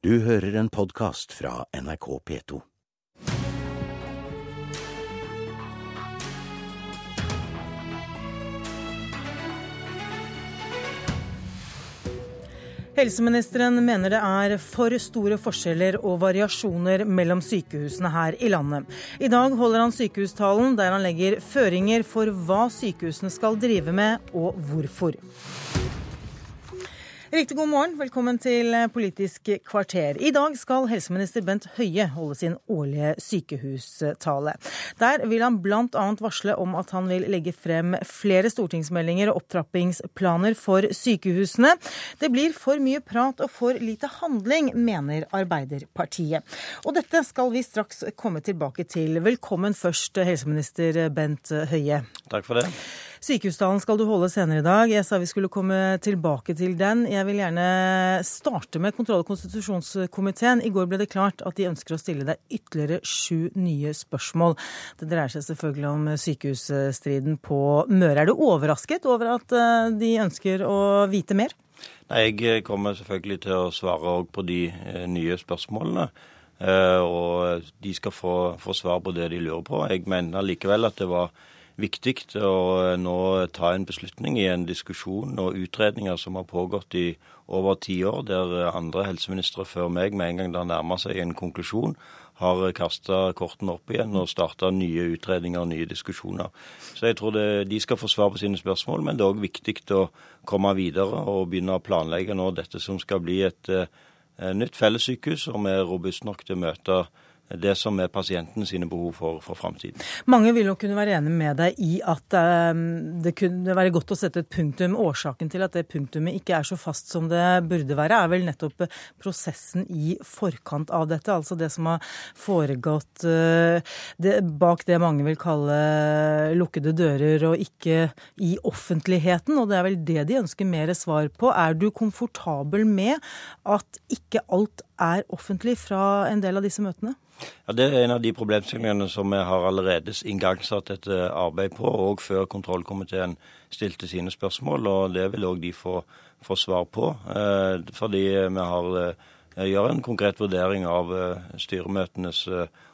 Du hører en podkast fra NRK P2. Helseministeren mener det er for store forskjeller og variasjoner mellom sykehusene her i landet. I dag holder han sykehustalen der han legger føringer for hva sykehusene skal drive med, og hvorfor. Riktig god morgen, velkommen til Politisk kvarter. I dag skal helseminister Bent Høie holde sin årlige sykehustale. Der vil han bl.a. varsle om at han vil legge frem flere stortingsmeldinger og opptrappingsplaner for sykehusene. Det blir for mye prat og for lite handling, mener Arbeiderpartiet. Og dette skal vi straks komme tilbake til. Velkommen først, helseminister Bent Høie. Takk for det. Sykehustalen skal du holde senere i dag. Jeg sa vi skulle komme tilbake til den. Jeg vil gjerne starte med kontroll- og konstitusjonskomiteen. I går ble det klart at de ønsker å stille deg ytterligere sju nye spørsmål. Det dreier seg selvfølgelig om sykehusstriden på Møre. Er du overrasket over at eh, de ønsker å vite mer? Nei, Jeg kommer selvfølgelig til å svare på de eh, nye spørsmålene. Eh, og de skal få, få svar på det de lurer på. Jeg mener likevel at det var viktig å eh, nå ta en beslutning i en diskusjon og utredninger som har pågått i over ti år, der eh, andre helseministre før meg med en gang det nærmer seg en konklusjon, har kasta kortene opp igjen og starta nye utredninger og nye diskusjoner. Så jeg tror det, de skal få svar på sine spørsmål, men det er òg viktig å komme videre og begynne å planlegge nå dette som skal bli et, et eh, nytt fellessykehus som er robust nok til å møte det som er pasienten sine behov for, for framtiden. Mange vil jo kunne være enig med deg i at um, det kunne være godt å sette et punktum. Årsaken til at det punktumet ikke er så fast som det burde være, er vel nettopp prosessen i forkant av dette. Altså det som har foregått uh, det, bak det mange vil kalle lukkede dører og ikke i offentligheten. Og det er vel det de ønsker mer svar på. Er du komfortabel med at ikke alt er offentlig fra en del av disse møtene? Ja, Det er en av de problemstillingene som vi har allerede igangsatt et eh, arbeid på, òg før kontrollkomiteen stilte sine spørsmål. og Det vil òg de få, få, svar på. Eh, fordi vi har eh, gjør en konkret vurdering av styremøtenes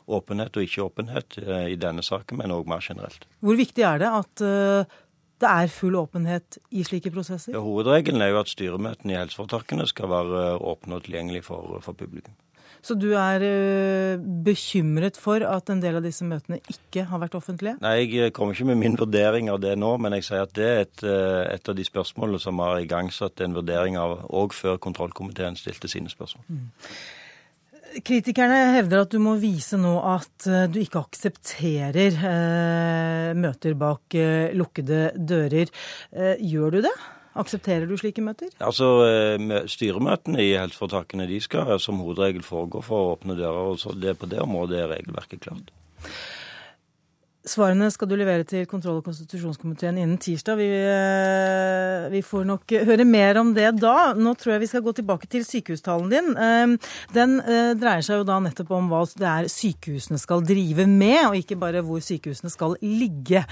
åpenhet og ikke åpenhet i denne saken, men òg mer generelt. Hvor viktig er det at det er full åpenhet i slike prosesser? Ja, hovedregelen er jo at styremøtene i helseforetakene skal være åpne og tilgjengelige for, for publikum. Så du er uh, bekymret for at en del av disse møtene ikke har vært offentlige? Nei, jeg kommer ikke med min vurdering av det nå, men jeg sier at det er et, et av de spørsmålene som har igangsatt en vurdering av òg før kontrollkomiteen stilte sine spørsmål. Mm. Kritikerne hevder at du må vise nå at uh, du ikke aksepterer møter bak lukkede dører. Gjør du det? Aksepterer du slike møter? Altså, eh, Styremøtene i helseforetakene de skal som hovedregel foregå for å åpne dører. og det På det området er regelverket klart. Svarene skal du levere til kontroll- og konstitusjonskomiteen innen tirsdag. Vi, eh, vi, får nok høre mer om det da. Nå tror jeg vi skal gå tilbake til sykehustalen din. Eh, den dreier seg jo da nettopp om hva det er sykehusene skal drive med, og ikke bare hvor sykehusene skal ligge.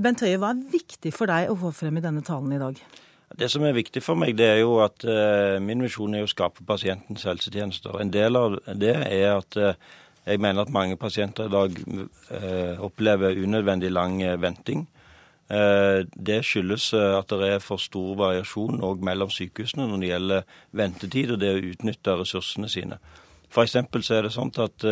Bent Høie, hva er viktig for deg å få frem i denne talen i dag? Det som er viktig for meg, det er jo at min visjon er å skape pasientens helsetjenester. En del av det er at jeg mener at mange pasienter i dag eh, opplever unødvendig lang venting. Det skyldes at det er for stor variasjon òg mellom sykehusene når det gjelder ventetid og det å utnytte ressursene sine. F.eks. så er det sånn at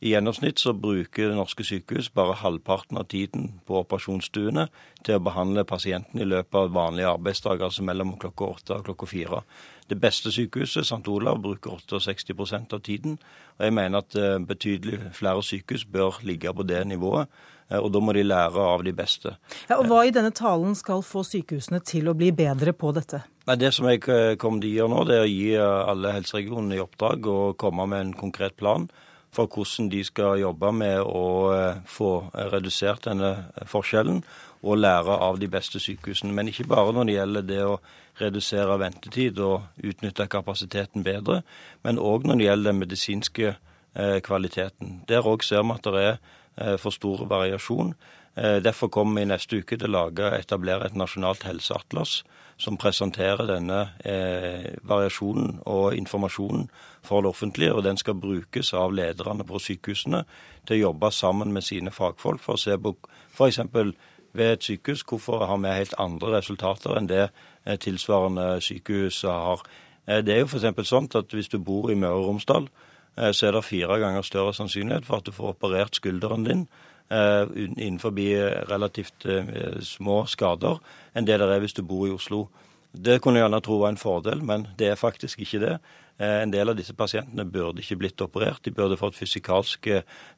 i gjennomsnitt så bruker norske sykehus bare halvparten av tiden på operasjonsstuene til å behandle pasienten i løpet av vanlige arbeidsdager, altså mellom klokka åtte og klokka fire. Det beste sykehuset, St. Olav, bruker 68% av tiden. og Jeg mener at eh, betydelig flere sykehus bør ligge på det nivået. Eh, og da må de lære av de beste. Ja, og Hva i denne talen skal få sykehusene til å bli bedre på dette? Nei, Det som jeg eh, kommer til å gjøre nå, det er å gi alle helseregionene i oppdrag å komme med en konkret plan for hvordan de skal jobbe med å eh, få redusert denne forskjellen og lære av de beste sykehusene. Men ikke bare når det gjelder det å redusere ventetid og utnytte kapasiteten bedre, men òg når det gjelder den medisinske eh, kvaliteten. Der òg ser vi at det er eh, for stor variasjon. Derfor kommer vi neste uke til å etablere et nasjonalt helseatlas som presenterer denne eh, variasjonen og informasjonen for det offentlige. og Den skal brukes av lederne på sykehusene til å jobbe sammen med sine fagfolk for å se på f.eks. ved et sykehus hvorfor har vi helt andre resultater enn det eh, tilsvarende sykehus har. Eh, det er jo f.eks. sånn at hvis du bor i Møre og Romsdal, eh, så er det fire ganger større sannsynlighet for at du får operert skulderen din Eh, innenfor relativt eh, små skader enn det det er hvis du bor i Oslo. Det kunne jeg gjerne tro var en fordel, men det er faktisk ikke det. Eh, en del av disse pasientene burde ikke blitt operert. De burde fått fysikalsk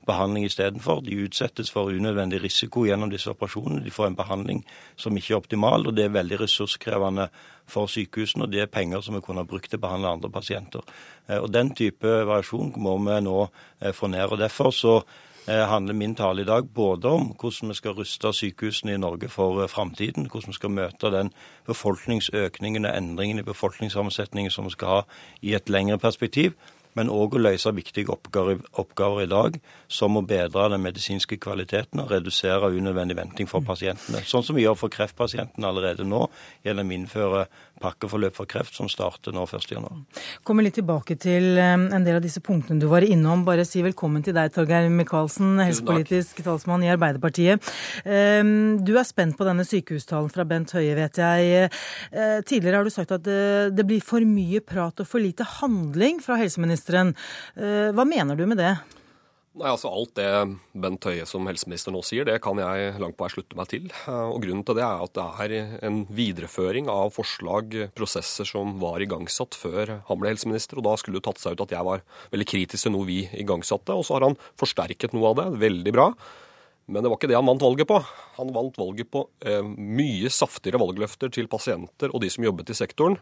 behandling istedenfor. De utsettes for unødvendig risiko gjennom disse operasjonene. De får en behandling som ikke er optimal, og det er veldig ressurskrevende for sykehusene. Og det er penger som vi kunne ha brukt til å behandle andre pasienter. Og Den type variasjon må vi nå få ned. og Derfor så Eh, handler min tale i dag både om hvordan vi skal ruste sykehusene i Norge for eh, framtiden, hvordan vi skal møte den befolkningsøkningen og endringen i befolkningssammensetningen som vi skal ha i et lengre perspektiv, men òg å løse viktige oppgaver, oppgaver, i dag, som å bedre den medisinske kvaliteten og redusere unødvendig venting for pasientene. Sånn som vi gjør for kreftpasientene allerede nå, gjennom å innføre pakkeforløp for kreft som starter nå 1.1. Kommer litt tilbake til eh, en del av disse punktene du var innom. Bare si velkommen til deg, Torgeir Micaelsen, helsepolitisk talsmann i Arbeiderpartiet. Eh, du er spent på denne sykehustalen fra Bent Høie, vet jeg. Eh, tidligere har du sagt at det blir for mye prat og for lite handling fra helseministeren. Hva mener du med det? Nei, altså Alt det Bent Høie som helseminister nå sier, det kan jeg langt på vei slutte meg til. Og Grunnen til det er at det er en videreføring av forslag, prosesser som var igangsatt før han ble helseminister. og Da skulle det tatt seg ut at jeg var veldig kritisk til noe vi igangsatte. Og så har han forsterket noe av det. Veldig bra. Men det var ikke det han vant valget på. Han vant valget på eh, mye saftigere valgløfter til pasienter og de som jobbet i sektoren.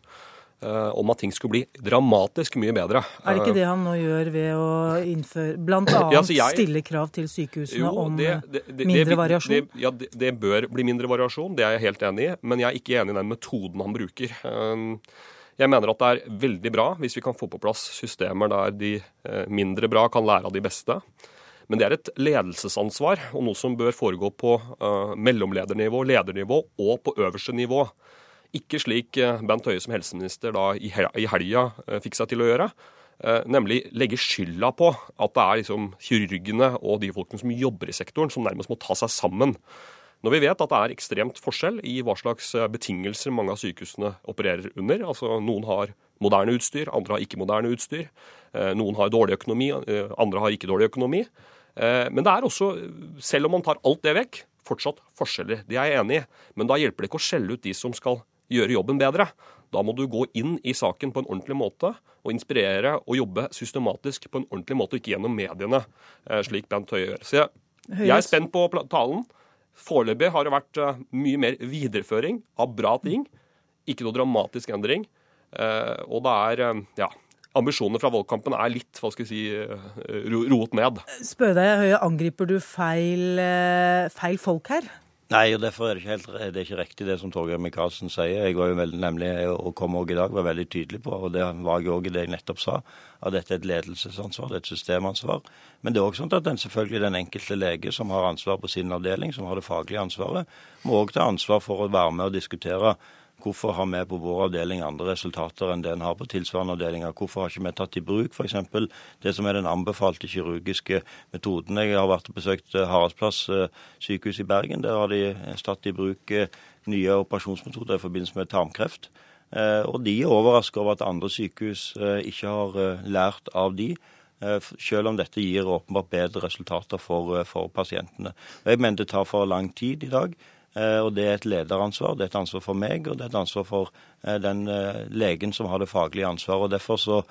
Eh, om at ting skulle bli dramatisk mye bedre. Er det ikke det han nå gjør ved å innføre bl.a. Ja, altså stille krav til sykehusene jo, om det, det, det, mindre variasjon? ja, det, bør bli mindre variasjon, det er jeg helt enig i. Men jeg er ikke enig i den metoden han bruker. Eh, jeg mener at det er veldig bra hvis vi kan få på plass systemer der de eh, mindre bra kan lære av de beste. Men det er et ledelsesansvar, og noe som bør foregå på mellomledernivå, ledernivå og på øverste nivå. Ikke slik eh, Bent Høie som helseminister da i helga eh, fikk seg til å gjøre. Eh, nemlig legge skylda på at det er liksom kirurgene og de folkene som jobber i sektoren, som nærmest må ta seg sammen. Når vi vet at det er ekstremt forskjell i hva slags betingelser mange av sykehusene opererer under. Altså Noen har moderne utstyr, andre har ikke moderne utstyr. Noen har dårlig økonomi, andre har ikke dårlig økonomi. Men det er også, selv om man tar alt det vekk, fortsatt forskjeller. Det er jeg enig i. Men da hjelper det ikke å skjelle ut de som skal gjøre jobben bedre. Da må du gå inn i saken på en ordentlig måte og inspirere og jobbe systematisk på en ordentlig måte, og ikke gjennom mediene, eh, slik Bent Høie gjør. Så jeg, jeg er spent på talen. Foreløpig har det vært eh, mye mer videreføring av bra ting, ikke noe dramatisk endring. Eh, og det er ja, ambisjonene fra valgkampen er litt hva skal jeg si, roet ned. Spør deg, Høie, angriper du feil, feil folk her? Nei, og derfor er det ikke, helt, det er ikke riktig det som Torgeir Micaelsen sier. Jeg var jo veldig, nemlig, og kom også i dag, var veldig tydelig på, og det var jeg òg i det jeg nettopp sa, at dette er et ledelsesansvar, det er et systemansvar. Men det er òg sånn at den, selvfølgelig den enkelte lege som har ansvar på sin avdeling, som har det faglige ansvaret, må òg ta ansvar for å være med og diskutere Hvorfor har vi på vår avdeling andre resultater enn det en har på tilsvarende avdelinger? Hvorfor har ikke vi tatt i bruk f.eks. det som er den anbefalte kirurgiske metoden? Jeg har vært og besøkt eh, Haraldsplass eh, sykehus i Bergen. Der har de tatt i bruk eh, nye operasjonsmetoder i forbindelse med tarmkreft. Og de er overrasket over at andre sykehus ikke har lært av de. Selv om dette gir åpenbart bedre resultater for, for pasientene. Jeg mener det tar for lang tid i dag. Eh, og Det er et lederansvar. Det er et ansvar for meg, og det er et ansvar for eh, den eh, legen som har det faglige ansvaret. og Derfor så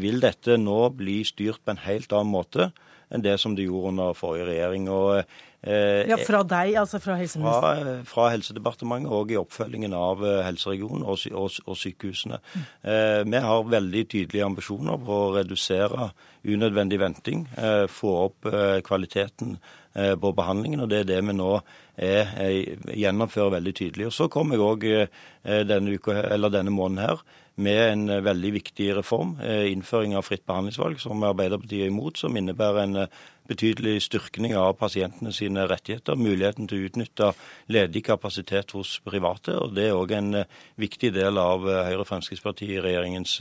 vil dette nå bli styrt på en helt annen måte enn det som det gjorde under forrige regjering. Og, ja, Fra deg, altså fra helseministeren? Fra, fra Helsedepartementet og i oppfølgingen av helseregionen og, og, og sykehusene. Mm. Eh, vi har veldig tydelige ambisjoner på å redusere unødvendig venting, eh, få opp eh, kvaliteten på behandlingen, og det er det vi nå er, er, gjennomfører veldig tydelig. Og Så kommer jeg òg eh, denne, denne måneden her med en eh, veldig viktig reform, eh, innføring av fritt behandlingsvalg, som Arbeiderpartiet er imot, som innebærer en betydelig styrkning av pasientene sine rettigheter. Muligheten til å utnytte ledig kapasitet hos private. og Det er òg en eh, viktig del av Høyre-Fremskrittsparti-regjeringens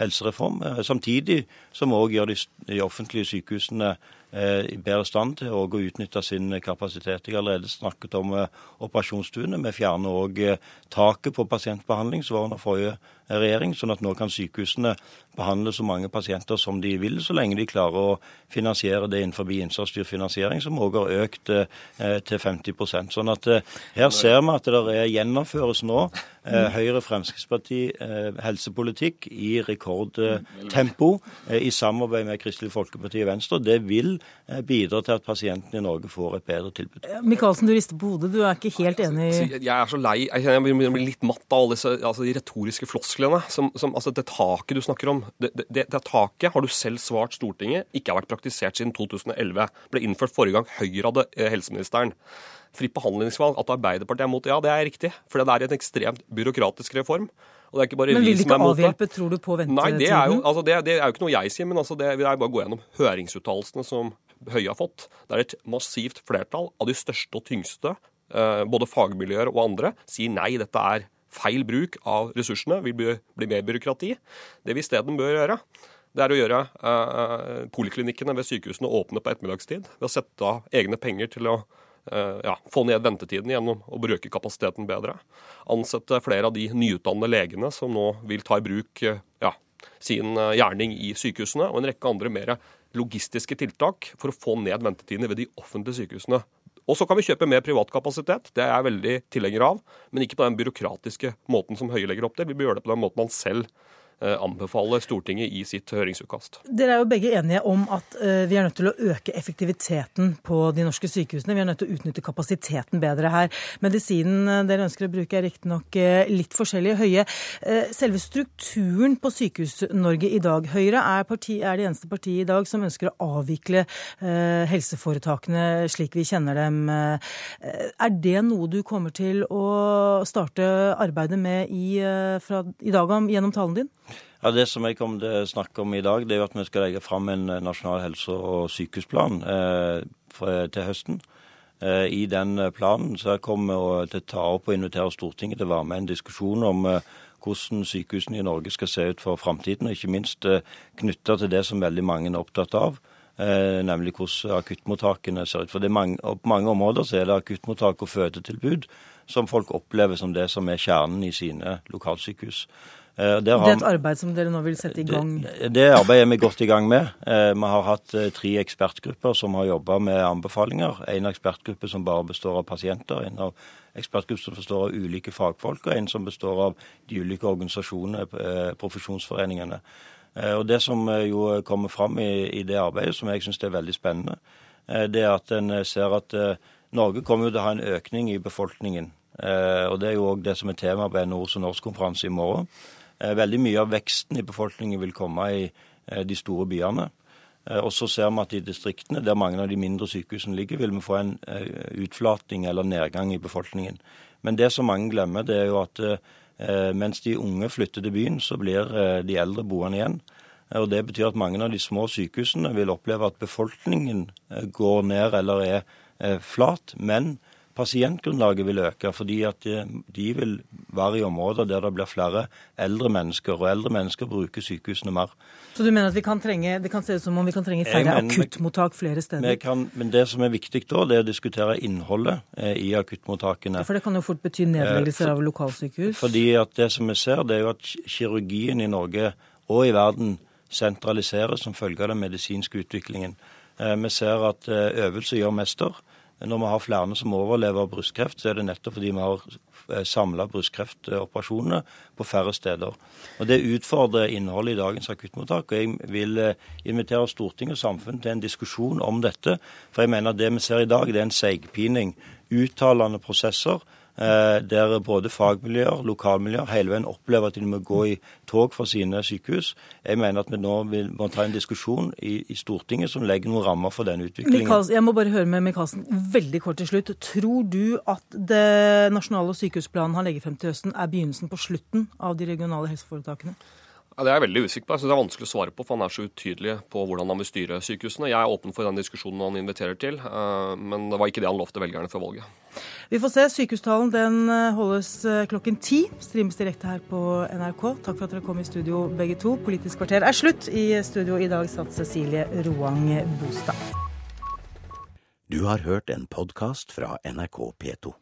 helsereform. Samtidig som vi òg gjør de offentlige sykehusene Eh, i bedre stand til å utnytte sin kapasitet. Jeg har allerede snakket om eh, operasjonsstuene. Vi fjerner òg eh, taket på pasientbehandling som var under forrige regjering, sånn at nå kan sykehusene behandle så mange pasienter som de vil, så lenge de klarer å finansiere det innenfor innsatsstyrt finansiering, som også har økt eh, til 50% Sånn at eh, her ser vi at det gjennomføres nå eh, Høyre-Fremskrittsparti helsepolitikk i rekordtempo i samarbeid med Kristelig Folkeparti og Venstre. Det vil bidra til at pasientene i Norge får et bedre tilbud. Michaelsen, du rister på hodet. Du er ikke helt enig? Jeg er så lei. Jeg blir litt matt av alle disse altså, de retoriske flosklene. Som, som, altså det taket du snakker om, det, det, det, taket har du selv svart Stortinget ikke har vært praktisert siden 2011. Ble innført forrige gang Høyre hadde eh, helseministeren. Fritt behandlingsvalg, at Arbeiderpartiet er mot, ja det er riktig. For det er en ekstremt byråkratisk reform. Og det er ikke bare men vil det ikke avhjelpe, tror du, på ventetiden? Nei, det er, jo, altså det, det er jo ikke noe jeg sier, men altså det, det er bare å gå gjennom høringsuttalelsene som Høie har fått. Det er et massivt flertall av de største og tyngste, eh, både fagmiljøer og andre, sier nei, dette er feil bruk av ressursene vil bli, bli mer byråkrati. Det vi isteden bør gjøre, det er å gjøre eh, poliklinikkene ved sykehusene åpne på ettermiddagstid ved å sette av egne penger til å eh, ja, få ned ventetiden gjennom å bruke kapasiteten bedre. Ansette flere av de nyutdannede legene som nå vil ta i bruk eh, ja, sin eh, gjerning i sykehusene, og en rekke andre mer logistiske tiltak for å få ned ventetidene ved de offentlige sykehusene. Og så kan vi kjøpe mer privat kapasitet, det er jeg veldig tilhenger av, men ikke på den byråkratiske måten som Høie legger opp til. Vi bør gjøre det på den måten man selv Eh, anbefale Stortinget i sitt høringsutkast. Dere er jo begge enige om at uh, vi er nødt til å øke effektiviteten på de norske sykehusene. Vi er nødt til å utnytte kapasiteten bedre her. Medisinen eh, dere ønsker å bruke er riktignok litt forskjellig. Høye. Selve strukturen på Sykehus-Norge i dag. Høyre er, parti, er, det eneste partiet i dag som ønsker å avvikle helseforetakene slik vi kjenner dem. er det noe du kommer til å starte arbeidet med i, fra, i dag gjennom talen din? Ja, Det som jeg kommer til å snakke om i dag, det er jo at vi skal legge fram en eh, nasjonal helse- og sykehusplan eh, til høsten. Eh, I den eh, planen så kommer vi til å ta opp og invitere Stortinget til å være med i en diskusjon om eh, hvordan sykehusene i Norge skal se ut for framtiden, og ikke minst eh, knytta til det som veldig mange er opptatt av. nemlig hvordan akuttmottakene ser ut. For mange, På mange områder så er det akuttmottak og fødetilbud som folk opplever som det som er kjernen i sine lokalsykehus. Eh, det er et arbeid som dere nå vil sette i gang? Det, det arbeidet er vi godt i gang med. Eh, vi har hatt eh, tre ekspertgrupper som har jobba med anbefalinger. En ekspertgruppe som bare består av pasienter. En av ekspertgruppe som består av ulike fagfolk, og en som består av de ulike organisasjonene, profesjonsforeningene. Og Det som jo kommer fram i, i det arbeidet, som jeg syns er veldig spennende, det er at en ser at Norge kommer til å ha en økning i befolkningen. Og Det er jo òg det som er tema på NHOs norskkonferanse i morgen. Eh, veldig mye av veksten i befolkningen vil komme i eh, de store byene. Eh, og så ser vi at i distriktene, der mange av de mindre sykehusene ligger, vil vi få en utflating eller nedgang i befolkningen. Men det som mange glemmer, det er jo at mens de unge flytter til byen, så blir de eldre boende igjen. Og Det betyr at mange av de små sykehusene vil oppleve at befolkningen går ned eller er flat. Men pasientgrunnlaget vil øke, fordi at de vil være i områder der det blir flere eldre mennesker, og eldre mennesker bruker sykehusene mer. Så du mener at vi kan trenge, det kan se ut som om vi kan trenge færre mener, akuttmottak flere steder? Kan, men det som er viktig da, det er å diskutere innholdet eh, i akuttmottakene. For det kan jo fort bety nedleggelser eh, for, av lokalsykehus? Fordi at det som vi ser, det er jo at kirurgien i Norge og i verden sentraliseres som følge av den medisinske utviklingen. Eh, vi ser at øvelse gjør mester. Når vi har flere som overlever brystkreft, så er det nettopp fordi vi har eh, samla brystkreftoperasjonene på færre steder. Og Det utfordrer innholdet i dagens akuttmottak. og Jeg vil eh, invitere Stortinget og samfunnet til en diskusjon om dette. For jeg mener at det vi ser i dag, det er en seigpining. Uttalende prosesser der både fagmiljøer, lokalmiljøer, hele veien opplever at de må gå i tog for sine sykehus. Jeg mener at vi nå vil, må ta en diskusjon i, i, Stortinget som legger noen rammer for den utviklingen. Mikkelsen, jeg må bare høre med Michaelsen veldig kort til slutt. Tror du at det nasjonale sykehusplanen han legger frem til høsten, er begynnelsen på slutten av de regionale helseforetakene? Ja, det er jeg veldig usikker på. Jeg synes Det er vanskelig å svare på, for han er så utydelig på hvordan han vil styre sykehusene. Jeg er åpen for den diskusjonen han inviterer til, eh, men det var ikke det han lovte velgerne før valget. Vi får se. Sykehustalen den eh, holdes eh, klokken ti. Streames direkte her på NRK. Takk for at dere kom i studio begge to. Politisk kvarter er slutt. I studio i dag satt Cecilie Roang Bostad. Du har hørt en podkast fra NRK P2.